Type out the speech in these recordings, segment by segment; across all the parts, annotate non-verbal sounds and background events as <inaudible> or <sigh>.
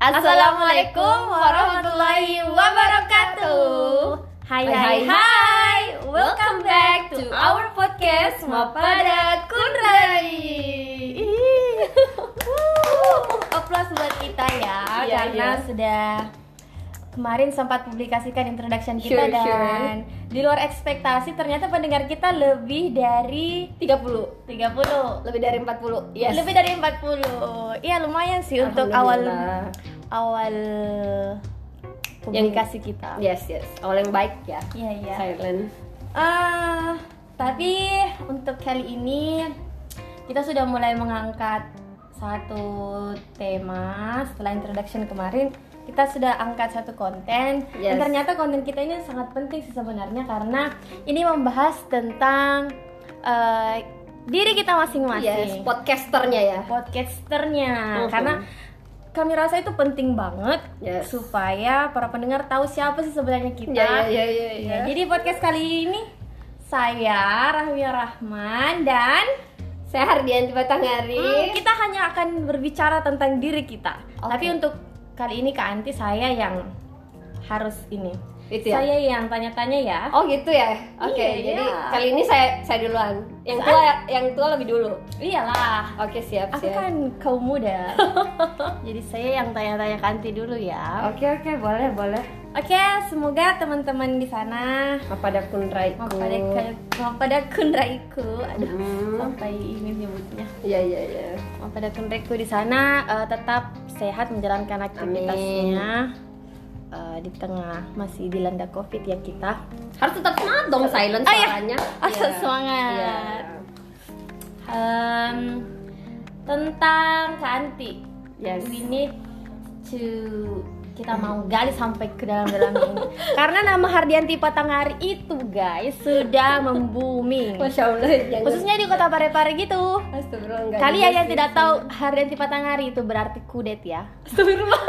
Assalamualaikum warahmatullahi wabarakatuh. Hai hai hai, welcome back to our podcast Mapada Kunrai. Applause buat kita ya, Iya, karena iya. sudah kemarin sempat publikasikan introduction kita Sure, dan sure. di luar ekspektasi ternyata pendengar kita lebih dari 30 30 lebih dari 40 yes lebih dari 40 Iya lumayan sih untuk awal. Awal publikasi kita. yes yes. Awal yang baik ya. Iya iya. Silent. Ah, Tapi untuk kali ini Kita sudah mulai mengangkat Satu tema. Setelah introduction kemarin Kita sudah angkat satu konten. Dan Yes. ternyata konten kita ini sangat penting sih sebenarnya Karena ini membahas tentang eh, Diri kita yes masing-masing podcasternya ya. Podcasternya. Mhm. karena kami rasa itu penting banget Yes. supaya para pendengar tahu siapa sih sebenarnya kita. ya ya ya ya, Ya, jadi podcast kali ini saya Rahmia Rahman dan saya Hardianti Batanghari hmm, kita hanya akan berbicara tentang diri kita. Oke. Tapi untuk kali ini Kak Anti saya yang harus ini. Itu ya? Saya yang tanya-tanya ya. oh gitu ya oke Iya, jadi iya. kali ini saya saya duluan yang tua yang tua lebih dulu Iyalah. oke siap Aku siap kan kaum muda. <laughs> jadi saya yang tanya-tanya Kak Anti dulu ya. oke oke boleh boleh Oke, semoga teman-teman di sana apa ada kunraiku pada pada kunraiku, aduh Hmm. sampai ini nyebutnya. iya iya iya pada kunraiku di sana eh, tetap sehat menjalankan aktivitasnya eh, di tengah masih dilanda covid ya kita. harus tetap semangat dong silent Oh, iya. suaranya <laughs> Harus Iya. semangat. Iya. Em, tentang Kak Anti, Yes. we need to kita mau gali sampai ke dalam-dalam ini. Karena nama Hardianti Patanghari itu guys sudah membuming Masya Allah jangan khususnya di kota Parepare gitu. Astagfirullah enggak kalian yang tidak tahu Hardianti Patanghari itu berarti kudet ya. Astagfirullah.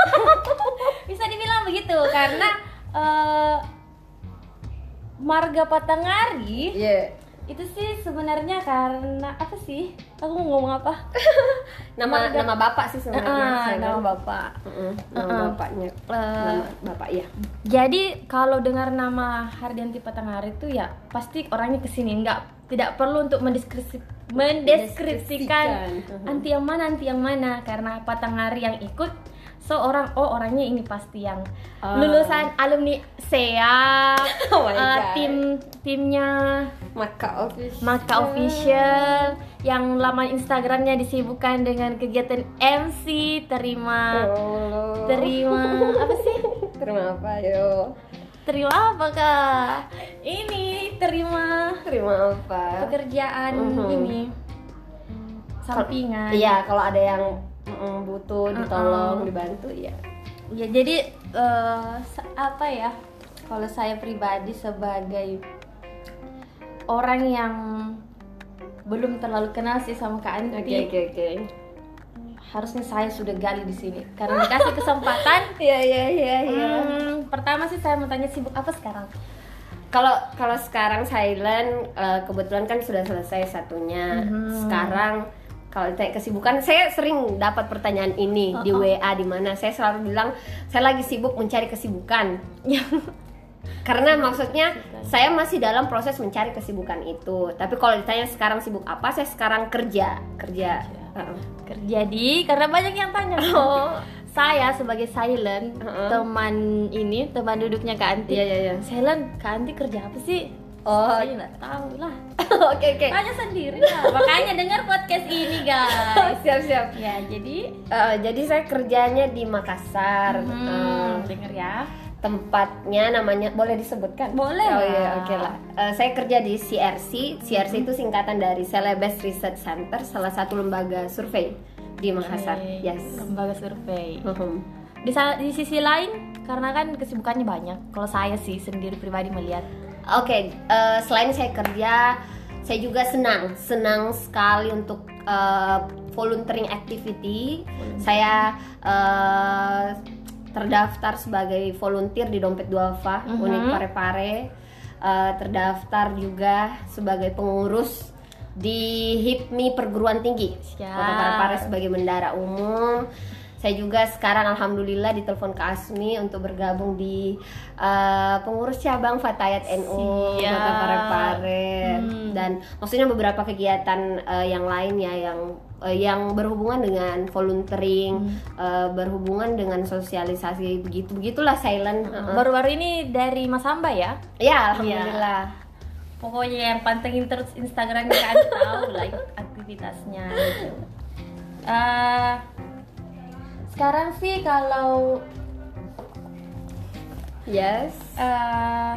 <laughs> Bisa dibilang begitu karena eh, marga Patanghari Iya itu sih sebenarnya karena apa sih? Aku mau ngomong apa? <laughs> Nama nama bapak sih sebenarnya saya nama bapak. Mm-mm, Nama Uh-uh. bapaknya. Eh, Nama bapak iya. Jadi kalau dengar nama Hardianti Patanghari itu ya pasti orangnya ke sini nggak tidak perlu untuk mendeskripsi, mendeskripsikan anti yang mana anti yang mana. Karena Patanghari yang ikut so orang oh orangnya ini pasti yang Ah. lulusan alumni SEA <laughs> Oh God. tim timnya Maka official Maka official yang lama Instagramnya disibukkan dengan kegiatan MC terima Oh. terima <laughs> apa sih Terima apa yo Terima apa kak? Ini terima Terima apa pekerjaan Mhm. ini sampingan. Iya kalau ada yang mm, butuh ditolong Uh-uh. dibantu ya Ya jadi sa- apa ya? Kalau saya pribadi sebagai orang yang belum terlalu kenal sih sama Kak Anti, Oke oke oke harusnya saya sudah gali di sini karena dikasih kesempatan. <laughs> Iya iya Hmm, pertama sih saya mau tanya sibuk apa sekarang? Kalau kalau sekarang silent eh, kebetulan kan sudah selesai satunya. Mhm. Sekarang kalau ditanya kesibukan saya sering dapat pertanyaan ini di Uh-uh. WA di mana saya selalu bilang saya lagi sibuk mencari kesibukan. Ya. Karena maksudnya saya masih dalam proses mencari kesibukan itu. Tapi kalau ditanya sekarang sibuk apa, saya sekarang kerja, kerja. Uh-uh. kerja di karena banyak yang tanya oh saya sebagai silent Heeh. teman ini teman duduknya Kak Anti Iya iya iya. silent Kak Anti kerja apa sih Oh, saya nggak tahu lah. <laughs> Oke oke. tanya sendiri lah. Makanya dengar podcast ini guys. <laughs> Siap siap. ya jadi Eh, jadi saya kerjanya di Makassar. hmm, Eh, denger ya. tempatnya namanya boleh disebutkan? Boleh oh iya oke lah. Eh, saya kerja di CRC CRC itu singkatan dari Celebes Research Center salah satu lembaga survei di Makassar. Oke, yes. lembaga survei. Mhm. di, di sisi lain karena kan kesibukannya banyak kalau saya sih sendiri pribadi melihat Oke, eh, selain saya kerja, saya juga senang, senang sekali untuk eh, volunteering activity. Saya eh, terdaftar sebagai volunteer di Dompet Duafa, Mhm. Unit Parepare. Eh, terdaftar juga sebagai pengurus di HIPMI perguruan tinggi Siap. Kota Parepare sebagai bendara umum saya juga sekarang alhamdulillah ditelepon ke Asmi untuk bergabung di uh, pengurus cabang Fatayat NU. Kota Parepare Hmm. dan maksudnya beberapa kegiatan uh, yang lain ya yang uh, yang berhubungan dengan volunteering, uh, berhubungan dengan sosialisasi begitu begitulah silent. Baru-baru ini dari Mas Hamba ya? Ya alhamdulillah. Pokoknya yang pantengin terus Instagramnya kan tahu lah ikut aktivitasnya gitu. Eh, sekarang sih kalau Yes. eh,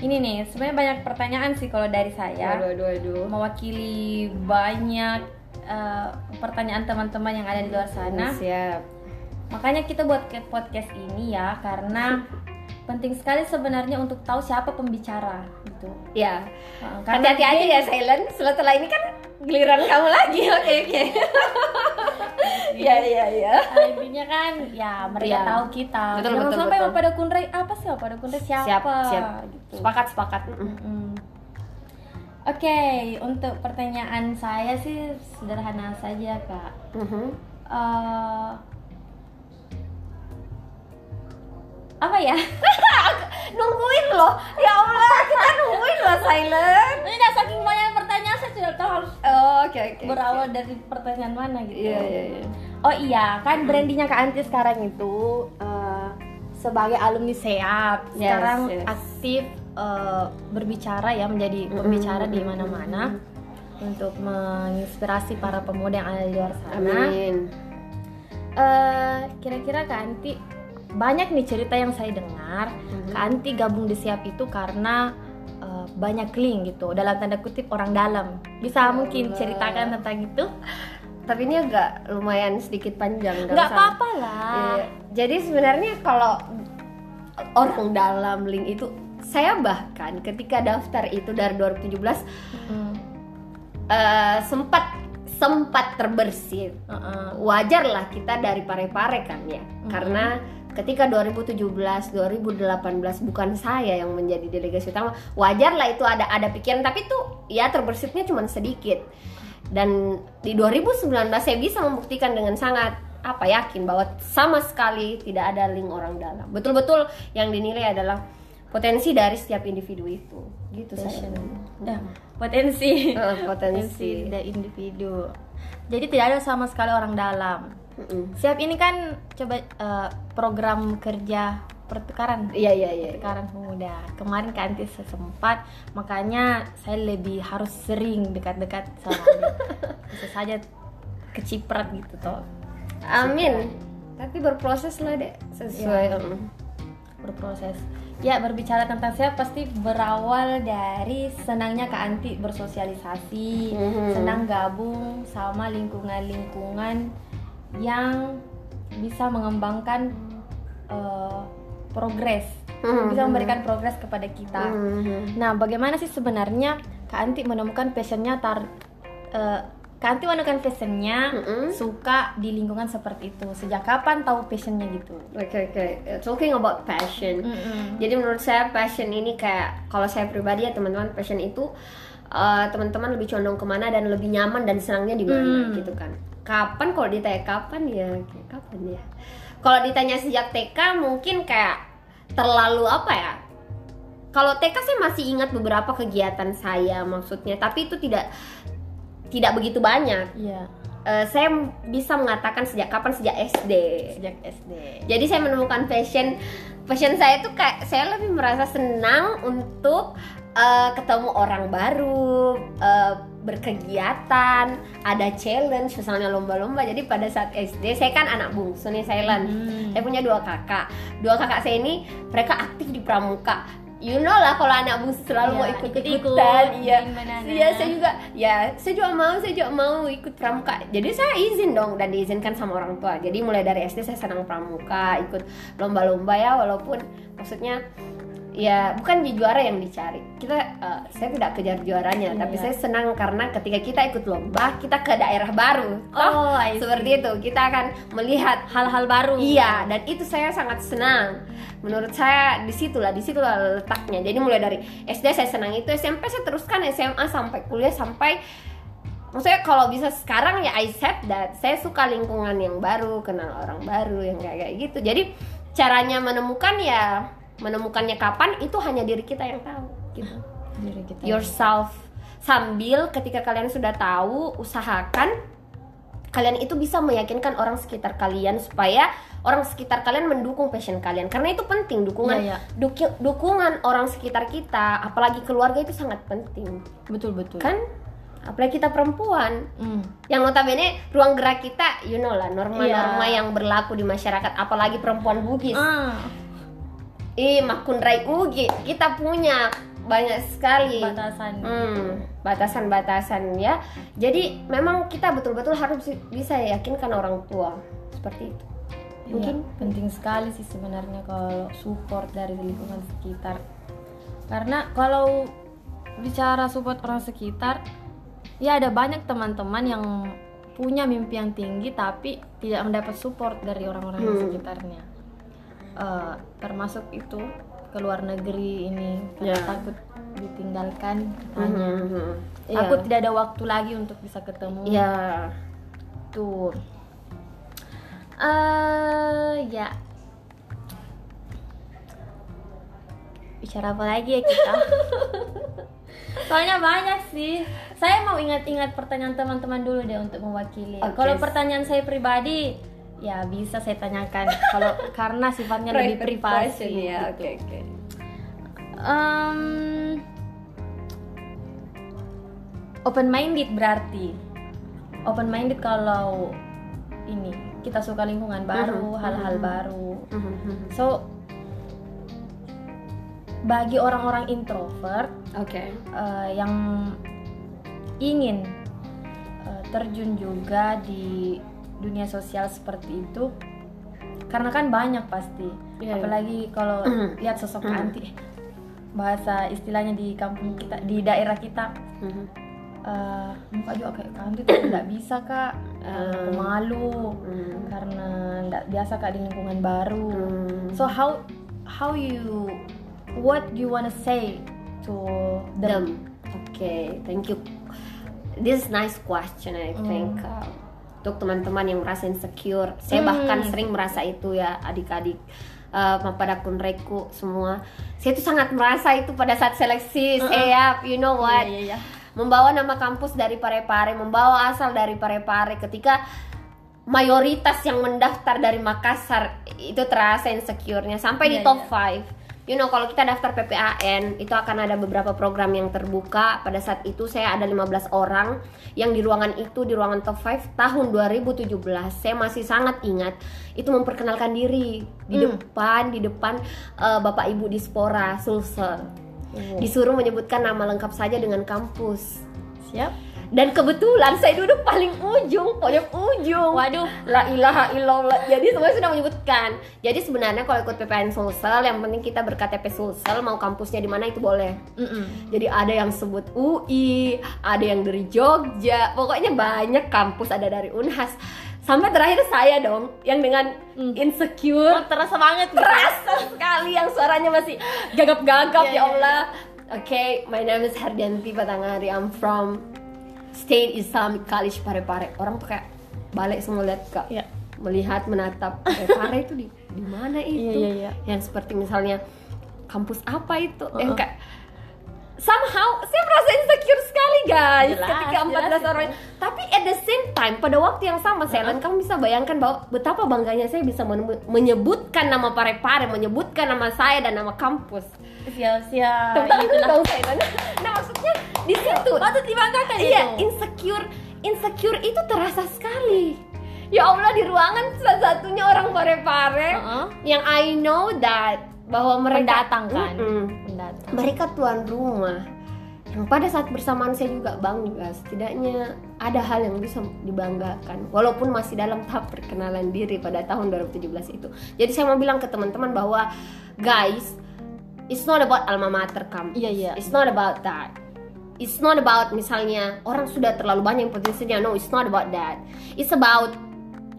ini nih sebenarnya banyak pertanyaan sih kalau dari saya Aduh aduh aduh. mewakili banyak eh, pertanyaan teman-teman yang ada di luar sana. Siap. Makanya kita buat ke podcast ini ya karena penting sekali sebenarnya untuk tahu siapa pembicara gitu. Ya. Uh, Hati-hati aja ya silent. Setelah ini kan giliran kamu lagi. Oke oke. <laughs> Iya iya iya. uh, intinya kan ya mereka Iya. tahu kita. Betul, Jangan betul, sampai betul. pada kunrai apa sih pada kunrai siapa Siap siap. gitu. Sepakat sepakat. Mm-mm. Mm-mm. Oke, untuk pertanyaan saya sih sederhana saja kak. Mhm. Eh, apa ya? <laughs> Nungguin loh. Ya Allah kita nungguin loh silent. Ini udah saking banyak tidak tahu harus Oh, Oke oke. berawal dari pertanyaan mana gitu. Iya iya iya. Oh iya, kan brandingnya Kak Anti sekarang itu eh, sebagai alumni SEAP Yes, sekarang yes. aktif eh, berbicara ya menjadi pembicara di mana-mana untuk menginspirasi para pemuda yang ada di luar sana. Amin. Eh, kira-kira Kak Anti banyak nih cerita yang saya dengar Mhm. Kak Anti gabung di SEAP itu karena banyak link gitu dalam tanda kutip orang dalam bisa Ya mungkin Allah. ceritakan tentang itu Tapi ini agak lumayan sedikit panjang. nggak apa-apa lah Iya. Jadi sebenarnya kalau orang dalam link itu saya bahkan ketika daftar itu dari 2017 Mm, eh, sempat sempat terbersit. uh-uh. Wajar lah kita dari pare-pare kan ya. Karena ketika 2017, 2018 bukan saya yang menjadi delegasi utama, wajar lah itu ada ada pikiran tapi tuh ya terbersitnya cuma sedikit. Dan di 2019 saya bisa membuktikan dengan sangat apa yakin bahwa sama sekali tidak ada link orang dalam. Betul-betul yang dinilai adalah potensi dari setiap individu itu. Gitu saya. Ya, potensi <laughs> Eh, potensi. dari individu jadi tidak ada sama sekali orang dalam Mm-mm. siap ini kan coba eh, program kerja pertukaran Iya iya iya. pertukaran pemuda kemarin kan Anti sempat makanya saya lebih harus sering dekat-dekat sama dia <laughs> bisa saja keciprat gitu toh Amin. Tapi berproses lah dek sesuai. mm. berproses ya berbicara tentang saya pasti berawal dari senangnya Kak Anti bersosialisasi Mhm. senang gabung sama lingkungan-lingkungan yang bisa mengembangkan eh, progres Mhm. bisa memberikan progres kepada kita Mhm. nah bagaimana sih sebenarnya Kak Anti menemukan passionnya tar eh, Kak Anti menemukan passionnya Mhm. suka di lingkungan seperti itu sejak kapan tahu passionnya gitu Oke oke. Talking about passion. Mm-mm. Jadi menurut saya passion ini kayak kalau saya pribadi ya teman-teman passion itu uh, teman-teman lebih condong ke mana dan lebih nyaman dan senangnya di mana Hmm. gitu kan. Kapan kalau ditanya kapan ya kayak kapan ya. Kalau ditanya sejak TK mungkin kayak terlalu apa ya? Kalau TK saya masih ingat beberapa kegiatan saya maksudnya, tapi itu tidak tidak begitu banyak. Iya, Eh, saya bisa mengatakan sejak kapan sejak SD. sejak SD. Jadi saya menemukan passion passion saya itu kayak saya lebih merasa senang untuk eh, ketemu orang baru, eh, berkegiatan, ada challenge, misalnya lomba-lomba. Jadi pada saat SD saya kan anak bungsu nih Thailand. Hmm. Saya punya dua kakak. Dua kakak saya ini mereka aktif di pramuka. You know lah kalau anak bungsu selalu Iya, mau ikut-ikutan. ikut-ikut, Iya. Iya, saya juga ya saya juga mau saya juga mau ikut pramuka jadi saya izin dong dan diizinkan sama orang tua jadi mulai dari SD saya senang pramuka ikut lomba-lomba ya walaupun maksudnya ya bukan di juara yang dicari kita eh, saya tidak kejar juaranya Iya. tapi saya senang karena ketika kita ikut lomba kita ke daerah baru Oh, see. seperti itu kita akan melihat hal-hal baru. Iya, dan itu saya sangat senang. Menurut saya di situlah, di situlah letaknya. Jadi mulai dari SD saya senang itu, SMP saya teruskan SMA sampai kuliah sampai maksudnya kalau bisa sekarang ya I said that saya suka lingkungan yang baru kenal orang baru yang kayak kayak gitu jadi caranya menemukan ya menemukannya kapan itu hanya diri kita yang tahu gitu. <laughs> Diri kita yourself. Sambil ketika kalian sudah tahu usahakan kalian itu bisa meyakinkan orang sekitar kalian supaya orang sekitar kalian mendukung passion kalian. Karena itu penting dukungan iya. duki- dukungan orang sekitar kita apalagi keluarga itu sangat penting. Betul betul. Kan? Apalagi kita perempuan. Hmm. yang notabene ruang gerak kita you know lah norma-norma Iya. yang berlaku di masyarakat apalagi perempuan Bugis. Ah, ih makun rai ugi kita punya banyak sekali batasan Hmm, batasan-batasan ya. Jadi memang kita betul-betul harus bi- bisa yakinkan orang tua seperti itu. Iya, Mungkin penting sekali sih sebenarnya kalau support dari lingkungan sekitar karena kalau bicara support orang sekitar ya ada banyak teman-teman yang punya mimpi yang tinggi tapi tidak mendapat support dari orang-orang Hmm. sekitarnya Eh, termasuk itu ke luar negeri ini Ya. takut ditinggalkan katanya Mhm. takut Iya. tidak ada waktu lagi untuk bisa ketemu Iya. Tuh. Eh ya. Bicara apa lagi ya kita? <laughs> Soalnya banyak sih. Saya mau ingat-ingat pertanyaan teman-teman dulu deh untuk mewakili. Oke. Kalau pertanyaan saya pribadi, ya bisa saya tanyakan. Kalau <laughs> karena sifatnya lebih privasi. ya. gitu. Oke, oke. Em, open minded berarti open minded kalau ini kita suka lingkungan baru Mhm, hal-hal mhm. baru Mhm. so bagi orang-orang introvert Oke. eh, yang ingin eh, terjun juga di dunia sosial seperti itu karena kan banyak pasti Iya, iya. apalagi kalau lihat sosok Mhm. anti bahasa istilahnya di kampung kita di daerah kita Mhm. eh, muka juga kayak kanti tapi nggak bisa kak Ah. pemalu Hmm. karena nggak biasa kak di lingkungan baru Hmm. so how how you what do you wanna say to them, them. Oke, thank you. This is nice question I think. Uh, untuk teman-teman yang merasa insecure, saya Hmm. bahkan sering merasa itu ya adik-adik uh, pada kunreku semua. Saya tuh sangat merasa itu pada saat seleksi saya, you know what? Iya, iya, iya. Membawa nama kampus dari Parepare, membawa asal dari Parepare ketika mayoritas yang mendaftar dari Makassar itu terasa insecure-nya sampai di Iya, top iya. 5 You know kalau kita daftar PPAN itu akan ada beberapa program yang terbuka. Pada saat itu saya ada 15 orang yang di ruangan itu di ruangan top 5 tahun 2017 saya masih sangat ingat itu memperkenalkan diri. Di Hmm. depan di depan eh, Bapak Ibu Dispora Sulsel. Oh. disuruh menyebutkan nama lengkap saja dengan kampus. Siap dan kebetulan saya duduk paling ujung pojok ujung waduh La ilaha illallah. Jadi semua sudah menyebutkan. Jadi sebenarnya kalau ikut PPN Sulsel, yang penting kita berKTP Sulsel, mau kampusnya di mana itu boleh. Mm-mm. Jadi ada yang sebut UI, ada yang dari Jogja, pokoknya banyak kampus ada dari Unhas. Sampai terakhir saya dong, yang dengan Hmm. insecure, Oh, terasa banget gitu. terasa sekali yang suaranya masih gagap-gagap Iya, ya iya, Allah. Oke, my name is Hardianti Patangari. I'm from State Islamic College Parepare. Orang tuh kayak balik semua lihat kak, Iya. melihat menatap Parepare itu di di mana itu? Iya, iya, iya. Yang seperti misalnya kampus apa itu? Uh-uh. Yang kayak somehow saya merasa insecure sekali guys Jelas, ketika 14 jelas itu. orang tapi at the same time pada waktu yang sama Selen kamu bisa bayangkan bahwa betapa bangganya saya bisa men- menyebutkan nama Parepare menyebutkan nama saya dan nama kampus siap siap Tepuk tangan Itulah. dong Selen nah maksudnya di situ patut dibanggakan iya itu insecure insecure itu terasa sekali ya Allah di ruangan satu-satunya orang Parepare Uh-uh. yang I know that bahwa mereka pendatang kan Mm-mm. Pendatang mereka tuan rumah yang pada saat bersamaan saya juga bangga. Setidaknya ada hal yang bisa dibanggakan walaupun masih dalam tahap perkenalan diri pada tahun 2017 itu. Jadi saya mau bilang ke teman-teman bahwa guys it's not about alma mater kamu iya iya. It's not about that. It's not about misalnya orang sudah terlalu banyak yang potensinya. No it's not about that. It's about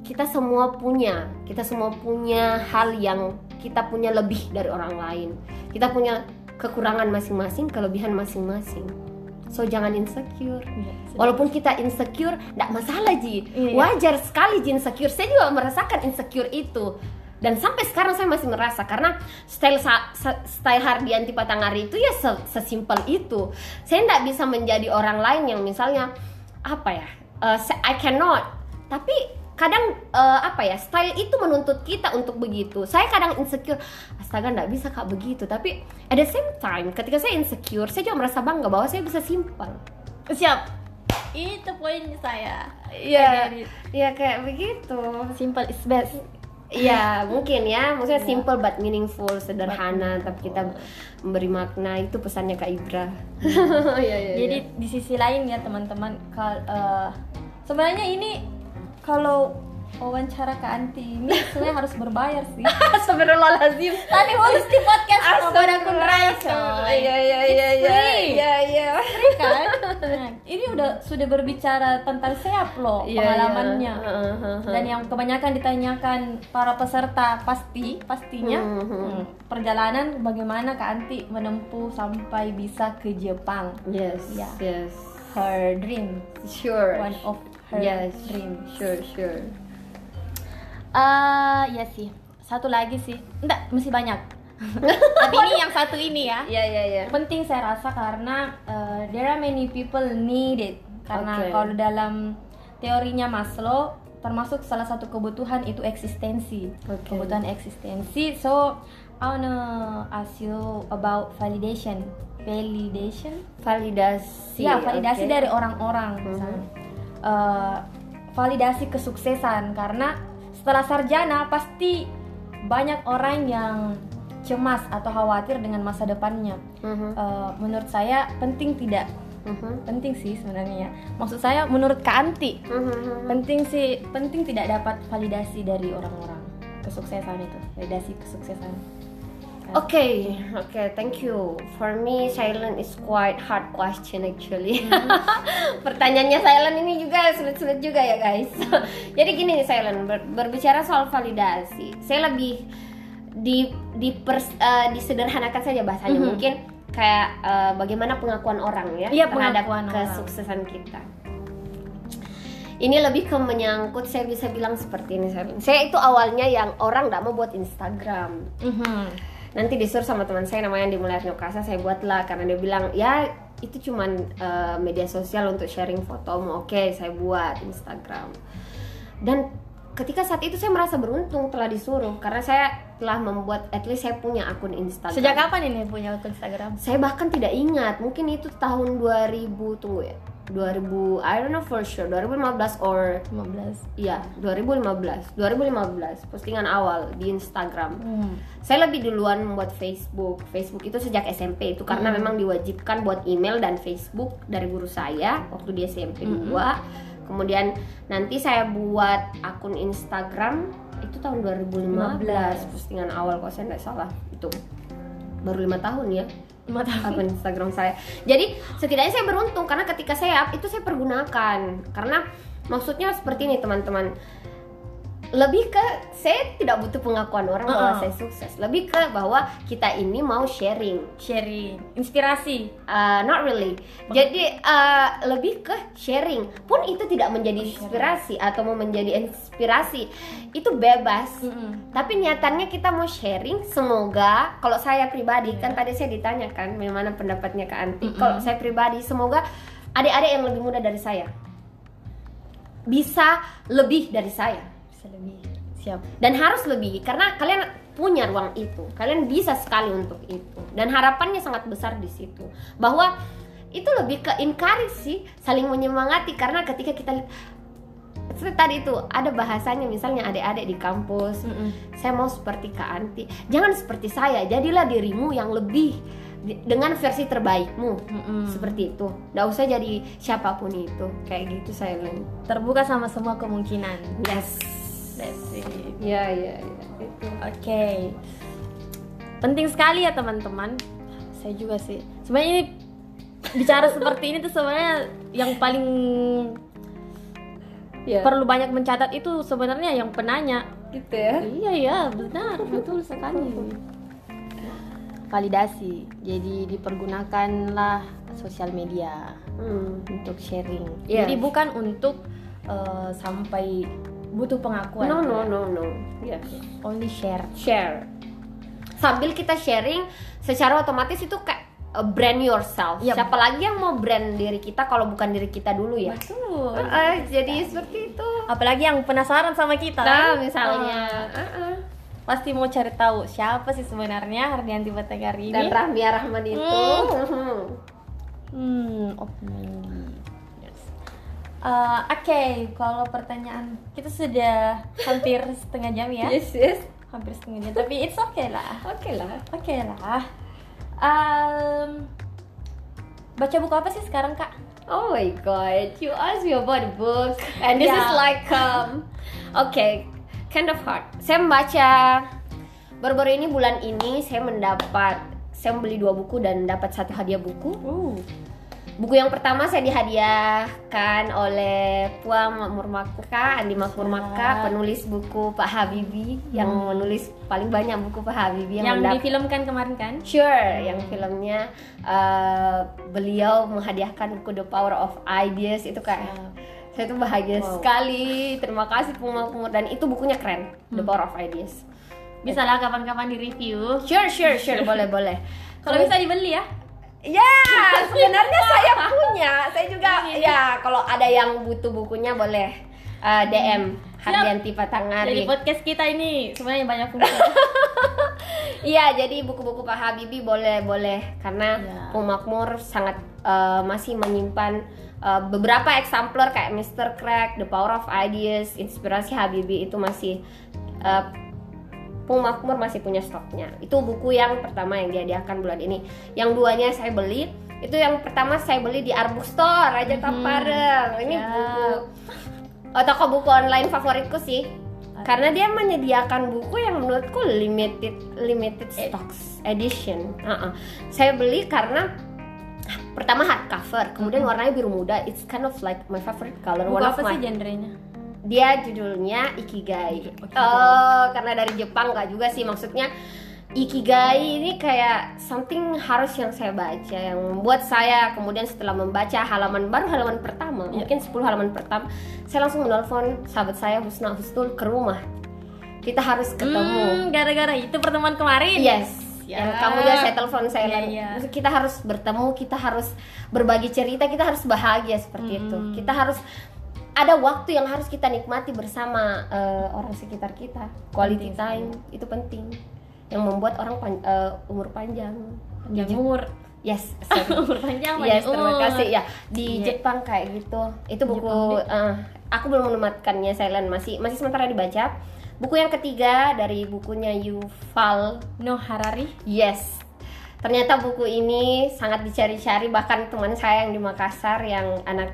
kita semua punya kita semua punya hal yang kita punya lebih dari orang lain kita punya kekurangan masing-masing kelebihan masing-masing so jangan insecure Iya, sudah. Walaupun kita insecure, tidak masalah Ji. Iya. Wajar sekali Ji insecure. Saya juga merasakan insecure itu. Dan sampai sekarang saya masih merasa karena style style Hardianti Patangari itu ya se- sesimpel itu. Saya tidak bisa menjadi orang lain yang misalnya apa ya? se- I cannot. Tapi kadang eh, apa ya? Style itu menuntut kita untuk begitu. Saya kadang insecure. Astaga, tidak bisa kak begitu. Tapi at the same time, ketika saya insecure, saya juga merasa bangga bahwa saya bisa simple. siap itu poin saya Iya, Jadi, iya kayak begitu. simple is best Iya, mungkin ya. Maksudnya simple but meaningful, sederhana, tapi kita memberi makna itu pesannya Kak Ibra. <laughs> Iya, iya. Jadi di sisi lain ya teman-teman, kal eh, sebenarnya ini kalau wawancara ke Anti ini sebenarnya harus berbayar sih. <laughs> Astagfirullahalazim. Tadi harus di podcast kepada Kun. Iya, iya, iya, iya. free. Iya, iya. kan? <laughs> Nah, ini udah sudah berbicara tentang seap loh Iya, pengalamannya. iya. Heeh, heeh. Dan yang kebanyakan ditanyakan para peserta pasti pastinya Mhm. hmm, perjalanan bagaimana Kak Anti menempuh sampai bisa ke Jepang. Yes, Iya. yes. Her dream, Sure. one of her Yes. dream. Sure, sure. Eh, ya sih. Satu lagi sih. Enggak, masih banyak. <laughs> Tapi ini yang satu ini ya. Iya, iya, iya. penting saya rasa karena uh, there are many people need it karena Oke. kalau dalam teorinya Maslow termasuk salah satu kebutuhan itu eksistensi Oke. kebutuhan eksistensi so I wanna ask you about validation validation Validasi. ya validasi oke. dari orang-orang misalnya Uh, validasi kesuksesan. Karena setelah sarjana pasti banyak orang yang cemas atau khawatir dengan masa depannya. Mhm, Eh, menurut saya penting tidak? Mhm, penting sih sebenarnya ya. Maksud saya menurut Kak Anti mhm. penting sih penting tidak dapat validasi dari orang-orang kesuksesan itu validasi kesuksesan Okay, okay, thank you. For me, silent is quite hard question actually. <laughs> Pertanyaannya silent ini juga sulit-sulit juga ya guys. <laughs> Jadi gini nih silent, ber- berbicara soal validasi, saya lebih di di pers- eh, disederhanakan saja bahasanya Mhm. mungkin kayak eh, bagaimana pengakuan orang ya Iya, terhadap pengakuan orang. kesuksesan kita. Ini lebih ke menyangkut saya bisa bilang seperti ini silent. Saya itu awalnya yang orang nggak mau buat Instagram Mhm. Nanti disuruh sama teman saya namanya di Mulai Nukasa saya buatlah. Karena dia bilang ya itu cuman eh, media sosial untuk sharing fotomu. Oke saya buat Instagram. Dan ketika saat itu saya merasa beruntung telah disuruh karena saya telah membuat at least saya punya akun Instagram. Sejak kapan ini punya akun Instagram? Saya bahkan tidak ingat. Mungkin itu tahun 2000 tunggu ya 2000 I don't know for sure 2015 or 15 ya 2015 2015 postingan awal di Instagram hmm. saya lebih duluan membuat Facebook. Facebook itu sejak SMP itu karena memang diwajibkan buat email dan Facebook dari guru saya waktu di SMP 2. Kemudian nanti saya buat akun Instagram itu tahun 2015 postingan awal kalau saya nggak salah itu baru lima tahun ya. Akun Instagram saya. Jadi setidaknya saya beruntung karena ketika saya up itu saya pergunakan. Karena maksudnya seperti ini teman-teman lebih ke saya tidak butuh pengakuan orang bahwa Uh-uh. saya sukses. Lebih ke bahwa kita ini mau sharing. Sharing. Inspirasi. Uh, not really. Jadi uh, lebih ke sharing. Pun itu tidak menjadi inspirasi atau mau menjadi inspirasi. Itu bebas. Mm-mm. tapi niatannya kita mau sharing semoga kalau saya pribadi kan tadi saya ditanyakan bagaimana pendapatnya ke Anti. Kalau saya pribadi semoga adik-adik yang lebih muda dari saya bisa lebih dari saya bisa lebih siap. Dan harus lebih karena kalian punya ruang itu. Kalian bisa sekali untuk itu. Dan harapannya sangat besar di situ. Bahwa itu lebih ke encourage sih saling menyemangati. Karena ketika kita seperti tadi itu ada bahasanya misalnya adik-adik di kampus Mm-mm. saya mau seperti Kak Anti. Jangan seperti saya jadilah dirimu yang lebih dengan versi terbaikmu. Mm-mm. seperti itu. Nggak usah jadi siapa pun itu. Kayak gitu saya terbuka sama semua kemungkinan. Yes That's it. ya ya ya itu Oke. Penting sekali ya teman-teman. Saya juga sih. Sebenarnya ini bicara seperti ini tuh sebenarnya yang paling ya perlu banyak mencatat itu sebenarnya yang penanya. gitu ya Iya ya, benar, betul sekali. validasi. Jadi dipergunakanlah sosial media Hmm. untuk sharing. Yes. Jadi bukan untuk eh, sampai butuh pengakuan. No no no no. Yes. Only share. Share. Sambil kita sharing, secara otomatis itu kayak uh, brand yourself. Yep. Siapa lagi yang mau brand diri kita kalau bukan diri kita dulu ya? Betul. Uh, jadi seperti itu. Apalagi yang penasaran sama kita. Nah, kan? misalnya Ah, uh-uh. pasti mau cari tahu siapa sih sebenarnya Hardianti Batagari ini. dan Rahmia Rahman itu. Hmm. <laughs> Hmm, opening. Eh, Oke, kalau pertanyaan kita sudah hampir setengah jam ya, Yes yes. hampir setengah jam. Tapi it's okay lah, Oke lah. oke lah. Em, baca buku apa sih sekarang kak? Oh my god, you asked me about the book and this is Yeah. like um okay, kind of hard. Saya membaca baru-baru ini bulan ini saya mendapat saya membeli dua buku dan dapat satu hadiah buku. Uh, Buku yang pertama saya dihadiahkan oleh Puan Makmur Maka, Andi Makmur Maka, penulis buku Pak Habibie yang menulis paling banyak buku Pak Habibie yang, yang difilmkan kemarin kan? Sure, yang filmnya uh, beliau menghadiahkan buku The Power of Ideas itu kayak saya tuh bahagia Wow. sekali. Terima kasih Puma dan itu bukunya keren, The Power of Ideas. Bisa lah kapan-kapan di review. Sure, sure, sure, boleh, boleh. Kalau bisa dibeli ya? Ya, sebenarnya saya punya. Saya juga ya kalau ada yang butuh bukunya boleh uh, DM Hardianti Jadi Patangari. podcast kita ini sebenarnya banyak fungsi. <laughs> Iya, jadi buku-buku Pak Habibie boleh boleh karena Ya. Pung Makmur sangat uh, masih menyimpan uh, beberapa eksemplar kayak Mr. Crack, The Power of Ideas, Inspirasi Habibie itu masih uh, Pung Makmur masih punya stoknya. Itu buku yang pertama yang dihadiahkan bulan ini. Yang duanya saya beli. Itu yang pertama saya beli di Arbook Store Raja Tapareng. Ini Ya. buku oh, toko buku online favoritku sih. Karena dia menyediakan buku yang menurutku limited limited stocks edition. Uh-uh. Saya beli karena pertama hardcover, kemudian warnanya biru muda. It's kind of like my favorite color. Buku one of apa my sih genrenya? Dia judulnya Ikigai. Ikigai. Oh, karena dari Jepang nggak juga sih maksudnya Ikigai ini kayak something harus yang saya baca yang membuat saya kemudian setelah membaca halaman baru halaman pertama Iya. mungkin 10 halaman pertama saya langsung menelpon sahabat saya Husna Husnul ke rumah kita harus ketemu Hmm, gara-gara itu pertemuan kemarin. Yes. Ya. Yang kamu dia saya telepon saya iya. "Maksud kita harus bertemu, kita harus berbagi cerita, kita harus bahagia seperti itu. Hmm. Kita harus ada waktu yang harus kita nikmati bersama eh, orang sekitar kita. Quality Penting time itu penting. Yang membuat orang pan- eh, umur panjang. Panjang umur. Yes, <laughs> umur panjang Yes, panjang terima umur. kasih ya. Di Iya. Jepang kayak gitu. Itu buku eh, aku belum menematkannya Silent masih masih sementara dibaca. Buku yang ketiga dari bukunya Yuval No Harari. Yes. Ternyata buku ini sangat dicari-cari bahkan teman saya yang di Makassar yang anak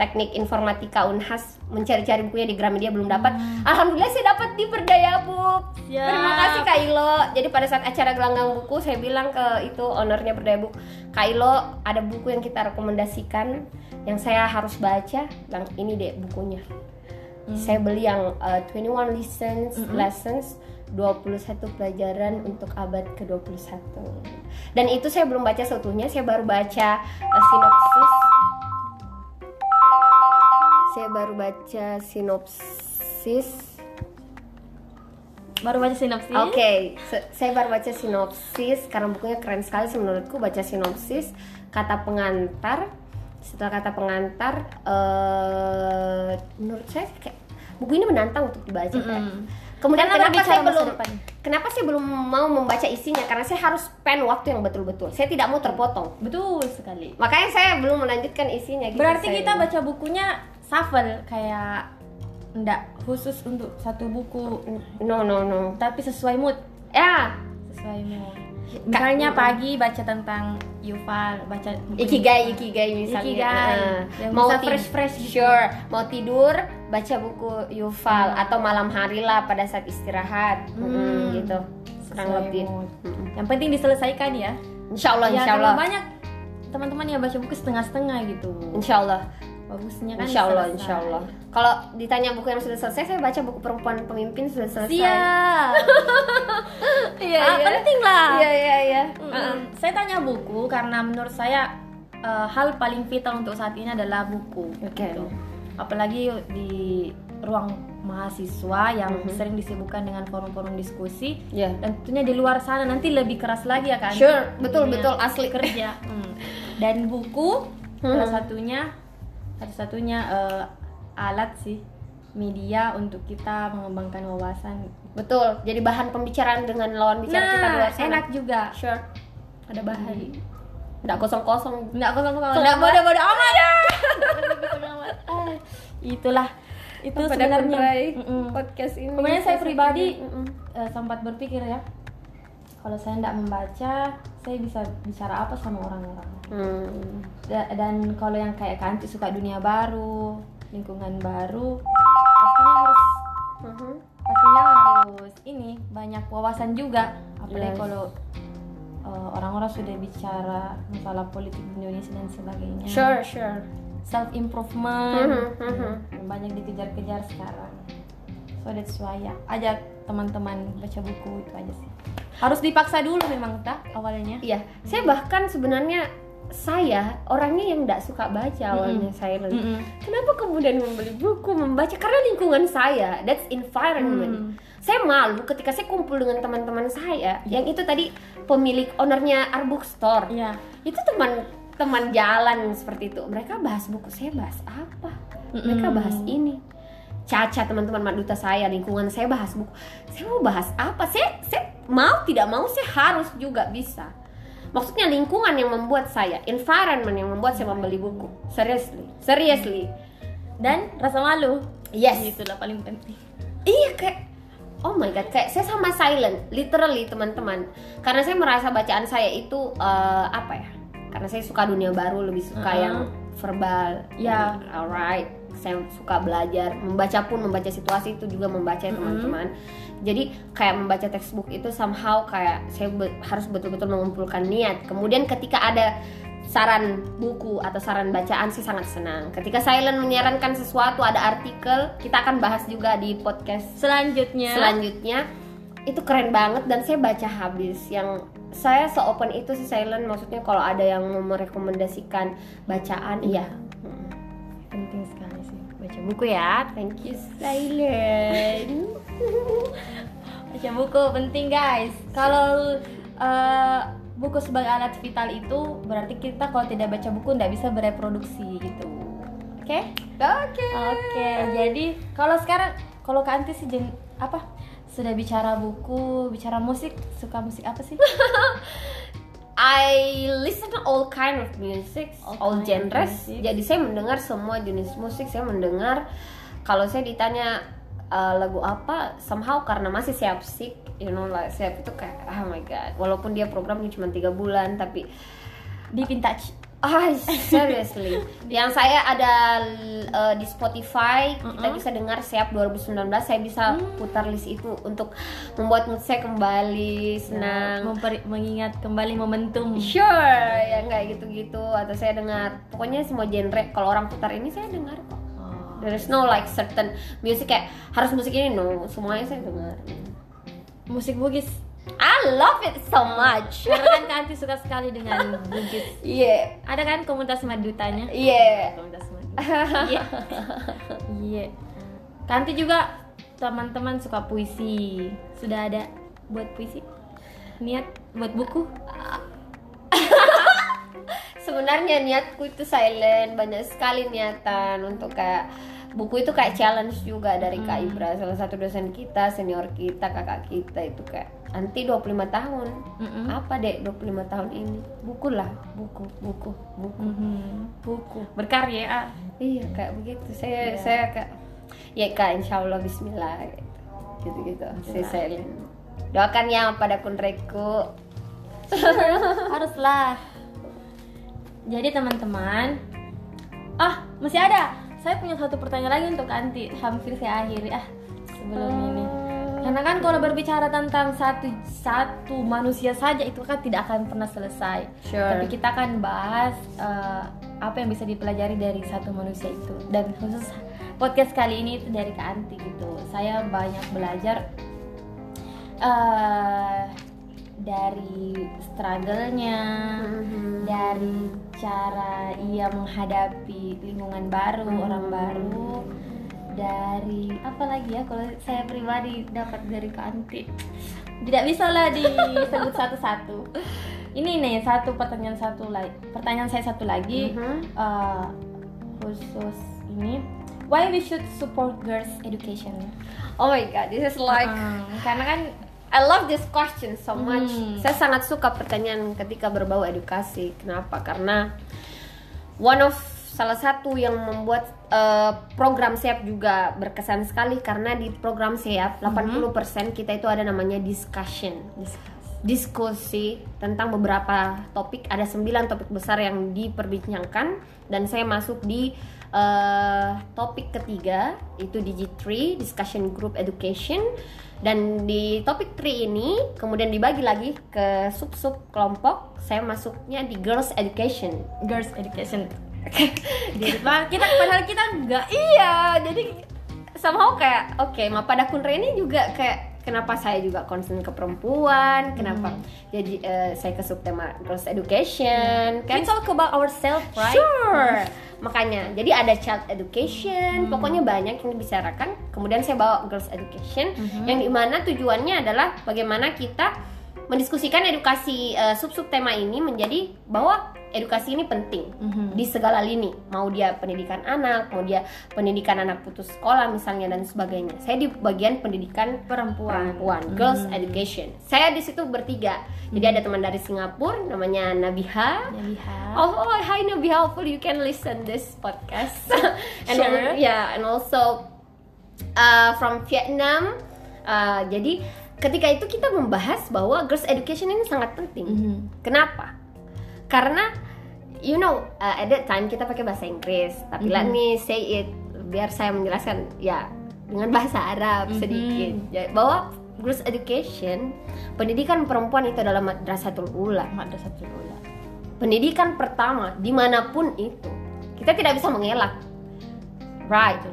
teknik informatika Unhas mencari-cari bukunya di Gramedia belum dapat. Alhamdulillah saya dapat di Berdaya Book. Siap. Terima kasih Kak Ilo. Jadi pada saat acara gelanggang buku saya bilang ke itu ownernya Berdaya Book, Kak Ilo ada buku yang kita rekomendasikan yang saya harus baca. Bilang ini deh bukunya. Saya beli yang uh, 21 lessons lessons 21 pelajaran untuk abad ke-21. Dan itu saya belum baca seutuhnya, saya baru baca uh, sinopsis. Saya baru baca sinopsis. Baru baca sinopsis. Oke, se- saya baru baca sinopsis karena bukunya keren sekali sih menurutku baca sinopsis kata pengantar. Setelah kata pengantar, eh menurut saya kayak buku ini menantang untuk dibaca. kayak. Mm-mm. Kemudian Karena kenapa saya belum depan. kenapa saya belum mau membaca isinya karena saya harus spend waktu yang betul-betul. Saya tidak mau terpotong. Betul sekali. Makanya saya belum melanjutkan isinya. gitu. Berarti Saya- kita baca bukunya shuffle kayak enggak khusus untuk satu buku no no no. tapi sesuai mood Ya, sesuai mood misalnya pagi baca tentang Yuval baca Ikigai, ikigai misalnya. Ikigai. Yang mau bisa tid- fresh-fresh gitu. Sure. Mau tidur, baca buku Yuval atau malam hari lah pada saat istirahat. Hmm. Mm, gitu. Kurang lebih. mood. Mm. yang penting diselesaikan ya Insya Allah, ya insya Allah. banyak teman-teman yang baca buku setengah-setengah gitu Insya Allah. Bagusnya kan Insya Allah, selesai. insya Allah. Kalau ditanya buku yang sudah selesai, saya baca buku perempuan pemimpin sudah selesai. siap <laughs> Iya, Ah, iya. penting lah Iya, iya, iya. Mm-mm. saya tanya buku karena menurut saya eh, hal paling vital untuk saat ini adalah buku Oke. gitu. apalagi di ruang mahasiswa yang sering disibukkan dengan forum-forum diskusi Iya. dan tentunya di luar sana nanti lebih keras lagi ya kan Sure, betul, betul, asli. kerja Hmm. dan buku salah satunya satu satunya eh, alat sih media untuk kita mengembangkan wawasan Betul. Jadi bahan pembicaraan dengan lawan bicara kita di nah luar sana. enak juga Sure. Ada bahan. Nggak kosong-kosong. nggak kosong kosong Nggak bodoh-bodoh <laughs> amat. Ah, itulah itu Pada sebenarnya kontrai Mm-mm. podcast ini. Kemudian saya pribadi Mm-mm. eh, sempat berpikir ya kalau saya tidak membaca saya bisa bicara apa sama orang-orang Hmm. Da- dan kalau yang kayak kanti suka dunia baru lingkungan baru pastinya harus Mhm. pastinya harus ini banyak wawasan juga apalagi Yes. kalau eh, orang-orang sudah bicara masalah politik di Indonesia dan sebagainya Sure, sure. self improvement Mhm, mhm. yang banyak dikejar-kejar sekarang so that's why ya ajak teman-teman baca buku itu aja sih harus dipaksa dulu memang tak awalnya Iya, saya bahkan sebenarnya saya orangnya yang nggak suka baca awalnya silent. Mm-mm. Kenapa kemudian membeli buku, membaca? Karena lingkungan saya, that's environment. Hmm. Saya malu ketika saya kumpul dengan teman-teman saya, yang itu tadi pemilik ownernya art bookstore. Iya. Itu teman teman jalan seperti itu. Mereka bahas buku, saya bahas apa? Mereka bahas ini. Caca teman-teman Maduta saya, lingkungan saya bahas buku. Saya mau bahas apa? Saya saya mau tidak mau saya harus juga bisa. Maksudnya lingkungan yang membuat saya, environment yang membuat saya membeli buku. Seriously, seriously. dan rasa malu Yes. itulah paling penting Iya kayak Oh my god, kayak saya sama silent, literally teman-teman. Karena saya merasa bacaan saya itu eh, apa ya? Karena saya suka dunia baru, lebih suka Uh-uh. yang verbal. Ya. alright. Saya suka belajar, membaca pun membaca situasi itu juga membaca ya teman-teman. Jadi kayak membaca textbook itu somehow kayak saya be- harus betul-betul mengumpulkan niat. Kemudian ketika ada saran buku atau saran bacaan sih sangat senang. Ketika Silent menyarankan sesuatu ada artikel, kita akan bahas juga di podcast selanjutnya selanjutnya. Itu keren banget dan saya baca habis. Yang saya se-open itu sih Silent maksudnya kalau ada yang mau merekomendasikan bacaan, iya. Hmm. penting sekali sih baca buku ya Thank you Silent. Baca buku penting guys kalau eh, buku sebagai alat vital itu berarti kita kalau tidak baca buku tidak bisa bereproduksi gitu oke Oke. oke jadi kalau sekarang kalau Kak Anti sih jen- apa sudah bicara buku bicara musik suka musik apa sih <laughs> I listen to all kind of music, All all, genres. music. Jadi saya mendengar semua jenis musik. Saya mendengar kalau saya ditanya uh, lagu apa, somehow karena masih siap sick, you know lah siap itu kayak oh my god. Walaupun dia programnya cuma tiga bulan, tapi di vintage ah seriously. <laughs> Yang saya ada uh, di Spotify, kita Mm-mm. bisa dengar siap 2019. Saya bisa putar list itu untuk membuat mood saya kembali senang. Memperi- mengingat kembali momentum Sure, yang kayak gitu-gitu atau saya dengar pokoknya semua genre kalau orang putar ini saya dengar kok. There is no like certain music kayak harus musik ini no, semuanya saya dengar. musik bugis. I love it so much. <laughs> karena kan Kak Anti suka sekali dengan bugis. Iya. ada kan komunitas madutanya? Iya. komunitas maduta iya <laughs> iya Kanti juga teman-teman suka puisi. Sudah ada buat puisi? Niat buat buku Sebenarnya niatku itu silent, banyak sekali niatan untuk kayak buku itu kayak challenge juga dari Kak Ibra, salah satu dosen kita, senior kita, kakak kita itu kayak nanti 25 tahun. Mm-mm. Apa dek 25 tahun ini? Buku lah, buku, buku, buku. Mhm. Buku. berkarya ah. Iya, kayak begitu. Saya Iya. saya kayak ya Kak, insya Allah bismillah gitu. Gitu-gitu. Saya silent. Doakan ya pada kunreku. <laughs> haruslah jadi teman-teman ah masih ada. Saya punya satu pertanyaan lagi untuk Anti. Hampir saya akhiri ah sebelum ini. Karena kan kalau berbicara tentang satu satu manusia saja itu kan tidak akan pernah selesai. Sure. tapi kita akan bahas eh, apa yang bisa dipelajari dari satu manusia itu. Dan khusus podcast kali ini itu dari Kak Anti gitu. Saya banyak belajar eh, dari struggle-nya Mhm. dari cara ia menghadapi lingkungan baru Hmm. orang baru dari apa lagi ya kalau saya pribadi dapat dari Kak Anti tidak bisa lah disebut satu-satu ini nih satu pertanyaan satu lagi pertanyaan saya satu lagi Mhm. eh, khusus ini why we should support girls education Oh my god, this is like Hmm, karena kan I love this question so much. Hmm. Saya sangat suka pertanyaan ketika berbau edukasi. Kenapa? Karena one of salah satu yang membuat uh, program SEAP juga berkesan sekali karena di program SEAP 80% kita itu ada namanya discussion. Diskusi tentang beberapa topik, ada 9 topik besar yang diperbincangkan dan saya masuk di uh, topik ketiga itu Digi3 Discussion Group Education dan di topik 3 ini kemudian dibagi lagi ke sub-sub kelompok saya masuknya di Girls Education. Girls education. <laughs> Jadi, Pak, kita padahal kita enggak iya jadi somehow kayak oke ma pada kunre ini juga kayak kenapa saya juga concern ke perempuan? Kenapa jadi eh, saya ke subtema girls education? We kan? Talk about ourselves right? Sure. Makanya, jadi ada child education, pokoknya banyak yang dibicarakan. Kemudian saya bawa girls education, yang di mana tujuannya adalah bagaimana kita mendiskusikan edukasi eh, sub-sub tema ini menjadi bahwa edukasi ini penting Mhm. di segala lini. Mau dia pendidikan anak, mau dia pendidikan anak putus sekolah misalnya dan sebagainya. Saya di bagian pendidikan perempuan perempuan, girls education. Saya di situ bertiga. Jadi ada teman dari Singapura namanya Nabiha. lihat Oh, oh, hi Nabiha, hopefully you can listen this podcast. <laughs> and Sure. yeah, and also uh, from Vietnam. Uh, jadi ketika itu kita membahas bahwa girls education ini sangat penting. Mhm. Kenapa? Karena you know uh, at that time kita pakai bahasa Inggris, tapi let me say it biar saya menjelaskan ya dengan bahasa Arab Mhm. sedikit. Ya, bahwa girls education pendidikan perempuan itu adalah madrasatul ula. Madrasatul ula. Pendidikan pertama di mana pun itu kita tidak bisa mengelak. Right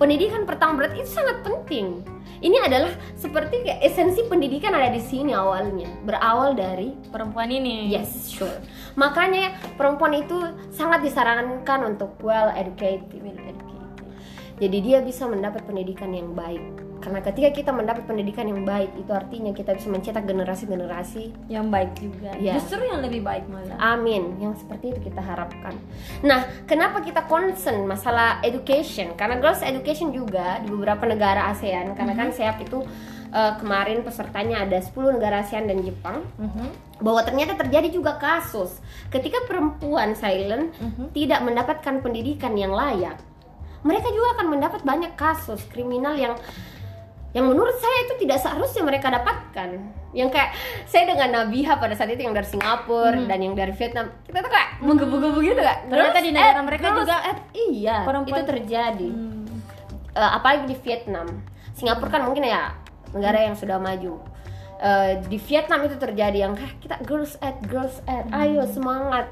pendidikan pertama berarti itu sangat penting. Ini adalah seperti kayak esensi pendidikan ada di sini awalnya. Berawal dari perempuan ini. Yes sure. Makanya perempuan itu sangat disarankan untuk well educated well educated. Jadi dia bisa mendapat pendidikan yang baik karena ketika kita mendapat pendidikan yang baik itu artinya kita bisa mencetak generasi-generasi yang baik juga Ya. justru yang lebih baik malah Amin, yang seperti itu kita harapkan. Nah, kenapa kita concern masalah education? Karena girls education juga di beberapa negara ASEAN, karena kan SEAP itu eh, kemarin pesertanya ada 10 negara ASEAN dan Jepang, Mhm. bahwa ternyata terjadi juga kasus ketika perempuan silent Mhm. tidak mendapatkan pendidikan yang layak. Mereka juga akan mendapat banyak kasus kriminal yang yang menurut saya itu tidak seharusnya mereka dapatkan. Yang kayak saya dengan Nabiha pada saat itu yang dari Singapura dan yang dari Vietnam, kita tuh kayak menggebu-gebu gitu gak? Ternyata di negara mereka juga eh, iya, perempuan- itu terjadi. Hmm. Eh, apalagi di Vietnam. Singapura kan mungkin ya negara yang sudah maju. Eh, di Vietnam itu terjadi yang "Hah, kita girls at girls at ayo semangat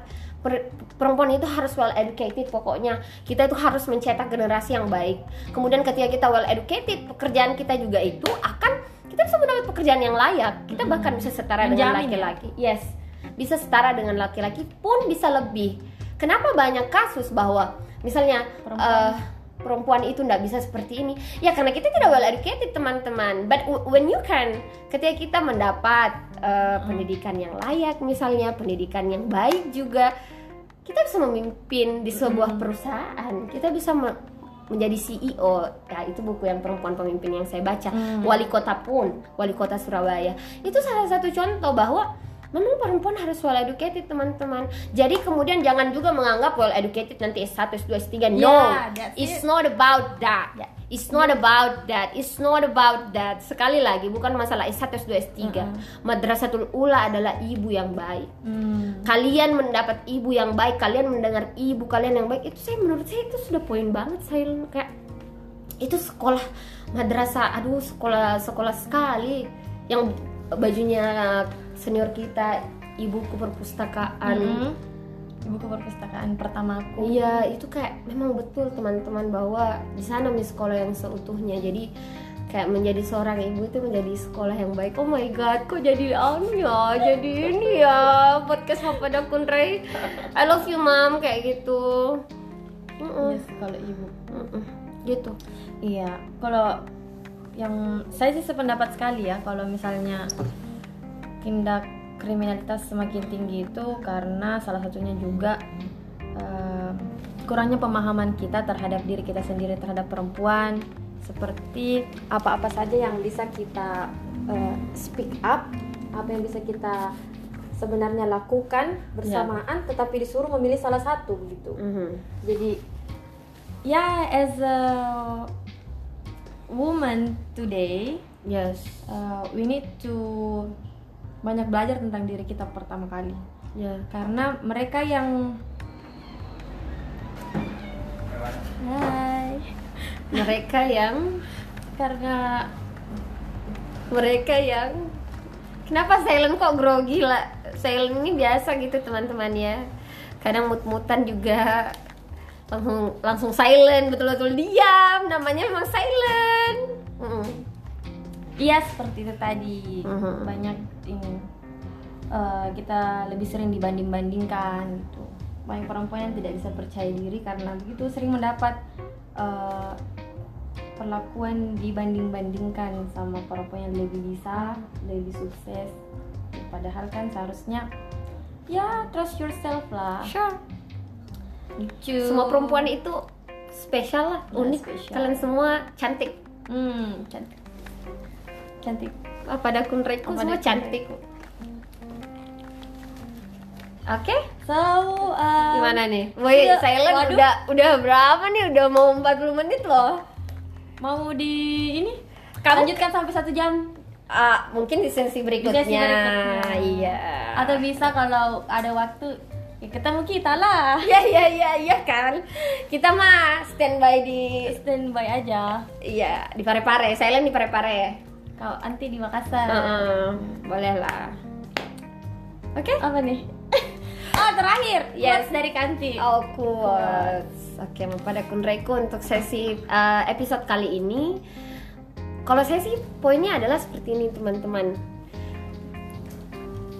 perempuan itu harus well educated pokoknya. Kita itu harus mencetak generasi yang baik. Kemudian ketika kita well educated pekerjaan kita juga itu akan kita bisa mendapat pekerjaan yang layak. Kita bahkan bisa setara dengan Menjamin ya? laki-laki. Yes. Bisa setara dengan laki-laki pun bisa lebih. Kenapa banyak kasus bahwa misalnya Perempuan. Perempuan itu tidak bisa seperti ini. Ya karena kita tidak well educated teman-teman. But when you can ketika kita mendapat uh, pendidikan yang layak misalnya pendidikan yang baik juga kita bisa memimpin di sebuah perusahaan. Kita bisa me- menjadi CEO ya itu buku yang perempuan pemimpin yang saya baca. Hmm. wali kota pun wali kota Surabaya. Itu salah satu contoh bahwa memang perempuan harus well educated teman-teman jadi kemudian jangan juga menganggap well educated nanti S1 S2 S3 no Yeah, it's it. not about that Yeah. It's not about that. It's not about that. Sekali lagi bukan masalah S1, S2, S3. Madrasatul Ula adalah ibu yang baik. Hmm. Kalian mendapat ibu yang baik, kalian mendengar ibu kalian yang baik. Itu saya menurut saya itu sudah poin banget saya kayak itu sekolah madrasah aduh sekolah sekolah sekali yang bajunya senior kita ibuku perpustakaan Mhm. buku perpustakaan pertamaku Iya, itu kayak memang betul teman-teman bahwa di sana di sekolah yang seutuhnya. Jadi kayak menjadi seorang ibu itu menjadi sekolah yang baik. Oh my god, kok jadi anu ya, jadi ini ya podcast Hapada Kunrai. I love you mom kayak gitu. Mm-mm. Yes, kalau ibu Mm-mm. Gitu. Iya, kalau yang saya sih sependapat sekali ya kalau misalnya tindak kriminalitas semakin tinggi itu karena salah satunya juga eh, kurangnya pemahaman kita terhadap diri kita sendiri terhadap perempuan seperti apa-apa saja yang bisa kita eh, speak up, apa yang bisa kita sebenarnya lakukan bersamaan tetapi disuruh memilih salah satu gitu. Mhm. Jadi ya as a woman today Yes. uh, we need to banyak belajar tentang diri kita pertama kali. Ya. karena mereka yang Hai. Mereka yang karena mereka yang kenapa silent kok grogi lah? Silent ini biasa gitu teman-teman ya kadang mut-mutan juga. Langsung langsung silent betul-betul diam. Namanya memang silent. Iya seperti itu tadi. Mhm. banyak ini. Uh, kita lebih sering dibanding-bandingkan gitu. Banyak perempuan yang tidak bisa percaya diri karena begitu sering mendapat uh, perlakuan dibanding-bandingkan sama perempuan yang lebih bisa lebih sukses. Padahal kan seharusnya ya trust yourself lah. Sure. Lucu. Semua perempuan itu spesial lah Ya, unik. spesial. kalian semua cantik. Hmm cantik cantik Ah, pada kunreku Apa semua ada cantik oke so uh, gimana nih Boy, sudah- silent waduh. udah udah berapa nih udah mau 40 menit loh mau di ini Kamu- lanjutkan sampai satu jam Ah, mungkin di sesi berikutnya. sesi berikutnya. Iya. atau bisa kalau ada waktu ya ketemu kita lah <laughs> Iya iya iya iya kan. Kita mah standby di standby aja iya di Parepare. Silent di Parepare. Kau anti di Makassar Heeh, boleh lah. Oke. apa nih <laughs> oh terakhir Yes. quotes dari Kanti Oh, quotes. Oke, pada kunreku untuk sesi uh, episode kali ini. Kalau saya sih poinnya adalah seperti ini teman-teman.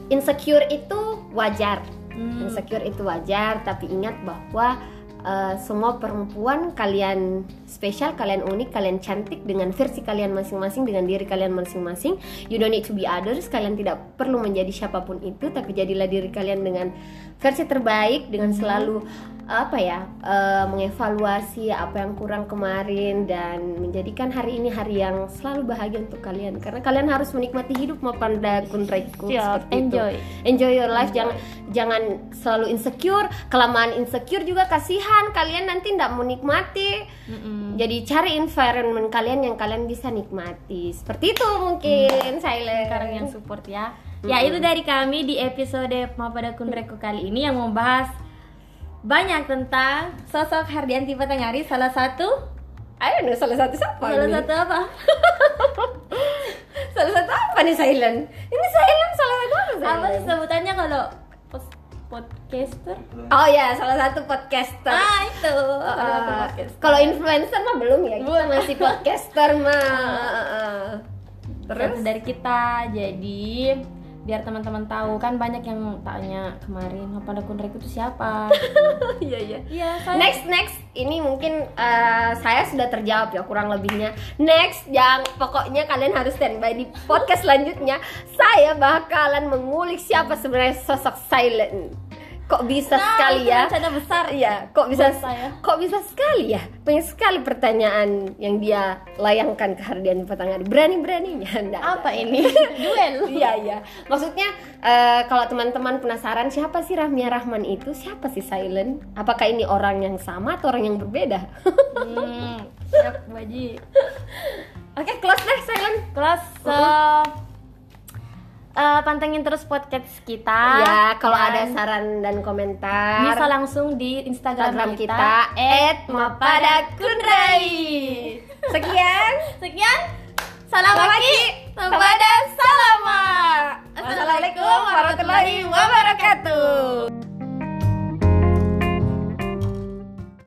Insecure itu wajar. Hmm. Insecure itu wajar, tapi ingat bahwa uh, semua perempuan kalian spesial, kalian unik, kalian cantik dengan versi kalian masing-masing, dengan diri kalian masing-masing. You don't need to be others. Kalian tidak perlu menjadi siapa pun itu, tapi jadilah diri kalian dengan versi terbaik, dengan selalu apa ya uh, mengevaluasi apa yang kurang kemarin dan menjadikan hari ini hari yang selalu bahagia untuk kalian. Karena kalian harus menikmati hidup pada kunreku Siap, seperti itu. enjoy. enjoy your life. Jangan jangan selalu insecure. Kelamaan insecure juga kasihan. Kalian nanti tidak menikmati Mm-mm. jadi cari environment kalian yang kalian bisa nikmati. Seperti itu mungkin silent sekarang yang support ya. Ya itu dari kami di episode Mapada Kunreku kali ini yang membahas banyak tentang sosok Hardianti Patangari salah satu ayo nih salah satu siapa salah ini? satu apa? <laughs> Salah satu apa nih silent ini silent salah satu apa apa silent? sih sebutannya kalau podcaster? Oh ya salah satu podcaster. Ah itu. Uh, kalau influencer mah belum ya kita masih podcaster mah. Terus <laughs> terus? Dari kita jadi biar teman-teman tahu kan banyak yang tanya kemarin Mapada Kunreku itu siapa <laughs> iya iya iya saya Next next ini mungkin eh, saya sudah terjawab ya kurang lebihnya. Next yang pokoknya kalian harus standby di podcast selanjutnya. Saya bakalan mengulik siapa sebenarnya sosok Silent. Kok bisa Nah, sekali ya? rencana besar Iya, kok bisa saya. kok bisa sekali ya? Banyak sekali pertanyaan yang dia layangkan ke Hardian Patangari. Berani-beraninya <laughs> Nggak ada. apa ini <laughs> duel Iya iya. Maksudnya eh, kalau teman-teman penasaran siapa sih Rahmia Rahman itu? Siapa sih Silent? Apakah ini orang yang sama atau orang yang berbeda? hmm, siap baji <laughs> Oke, close deh Silent. kelas uh, uh, pantengin terus podcast kita ya, kalau ada saran dan komentar bisa langsung di Instagram, Instagram kita, kita @mapadakunrai. <laughs> Sekian. sekian salam lagi kepada salama Wassalamualaikum warahmatullahi wabarakatuh.